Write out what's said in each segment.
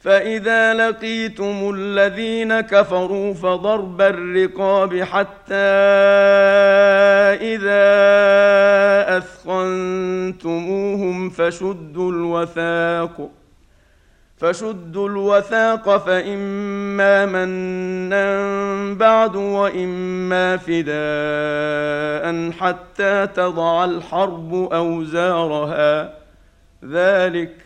فإذا لقيتم الذين كفروا فضرب الرقاب حتى إذا أثخنتموهم فشدوا الوثاق فشدوا الوثاق فإما منا بعد وإما فداء حتى تضع الحرب أوزارها. ذلك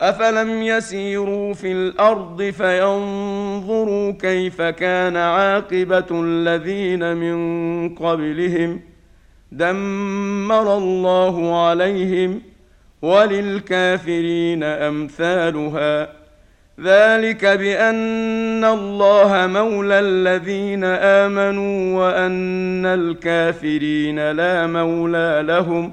افلم يسيروا في الأرض فينظروا كيف كان عاقبه الذين من قبلهم دمر الله عليهم وللكافرين امثالها ذلك بان الله مولى الذين امنوا وان الكافرين لا مولى لهم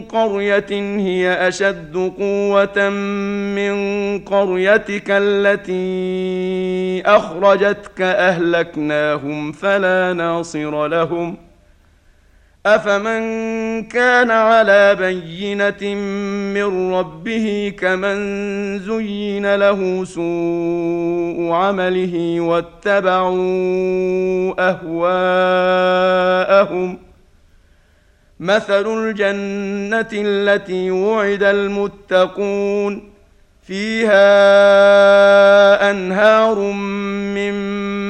قرية هي أشد قوة من قريتك التي أخرجتك أهلكناهم فلا ناصر لهم. أفمن كان على بينة من ربه كمن زين له سوء عمله واتبعوا أهواءهم مثل الجنة التي وعد المتقون فيها أنهار من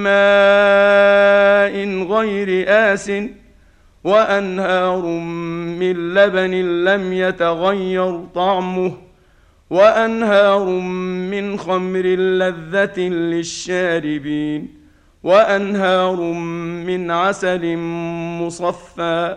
ماء غير آسٍ وأنهار من لبن لم يتغير طعمه وأنهار من خمر لذة للشاربين وأنهار من عسل مصفى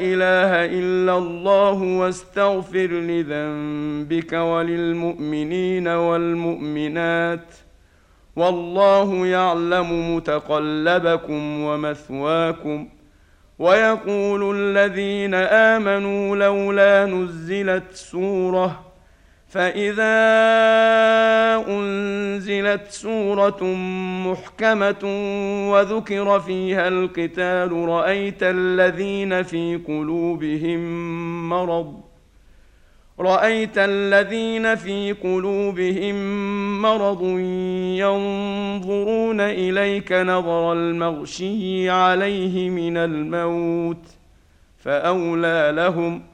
إله إلا الله واستغفر لذنبك وللمؤمنين والمؤمنات والله يعلم متقلبكم ومثواكم ويقول الذين آمنوا لولا نزلت سورة فإذا أنزلت سورة محكمة وذكر فيها القتال رأيت الذين في قلوبهم مرض رأيت الذين في قلوبهم مرض ينظرون إليك نظر المغشي عليه من الموت فأولى لهم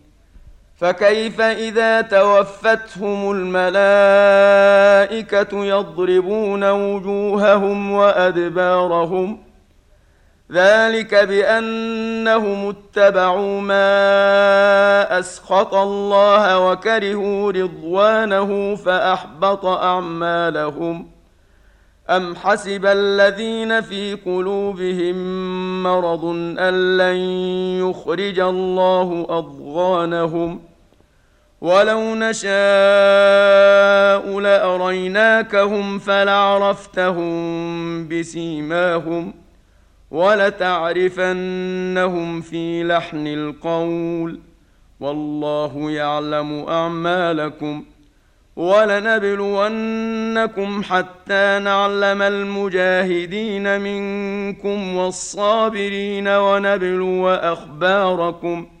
فكيف إذا توفتهم الملائكة يضربون وجوههم وأدبارهم ذلك بأنهم اتبعوا ما أسخط الله وكرهوا رضوانه فأحبط أعمالهم أم حسب الذين في قلوبهم مرض أن لن يخرج الله أضغانهم ولو نشاء لاريناكهم فلعرفتهم بسيماهم ولتعرفنهم في لحن القول والله يعلم اعمالكم ولنبلونكم حتى نعلم المجاهدين منكم والصابرين ونبلو اخباركم ۖ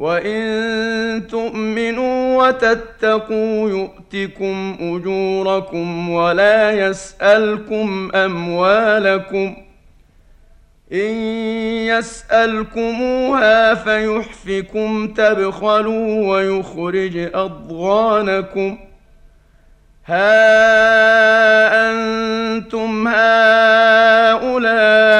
وان تؤمنوا وتتقوا يؤتكم اجوركم ولا يسالكم اموالكم ان يسالكموها فيحفكم تبخلوا ويخرج اضغانكم ها أنتم هؤلاء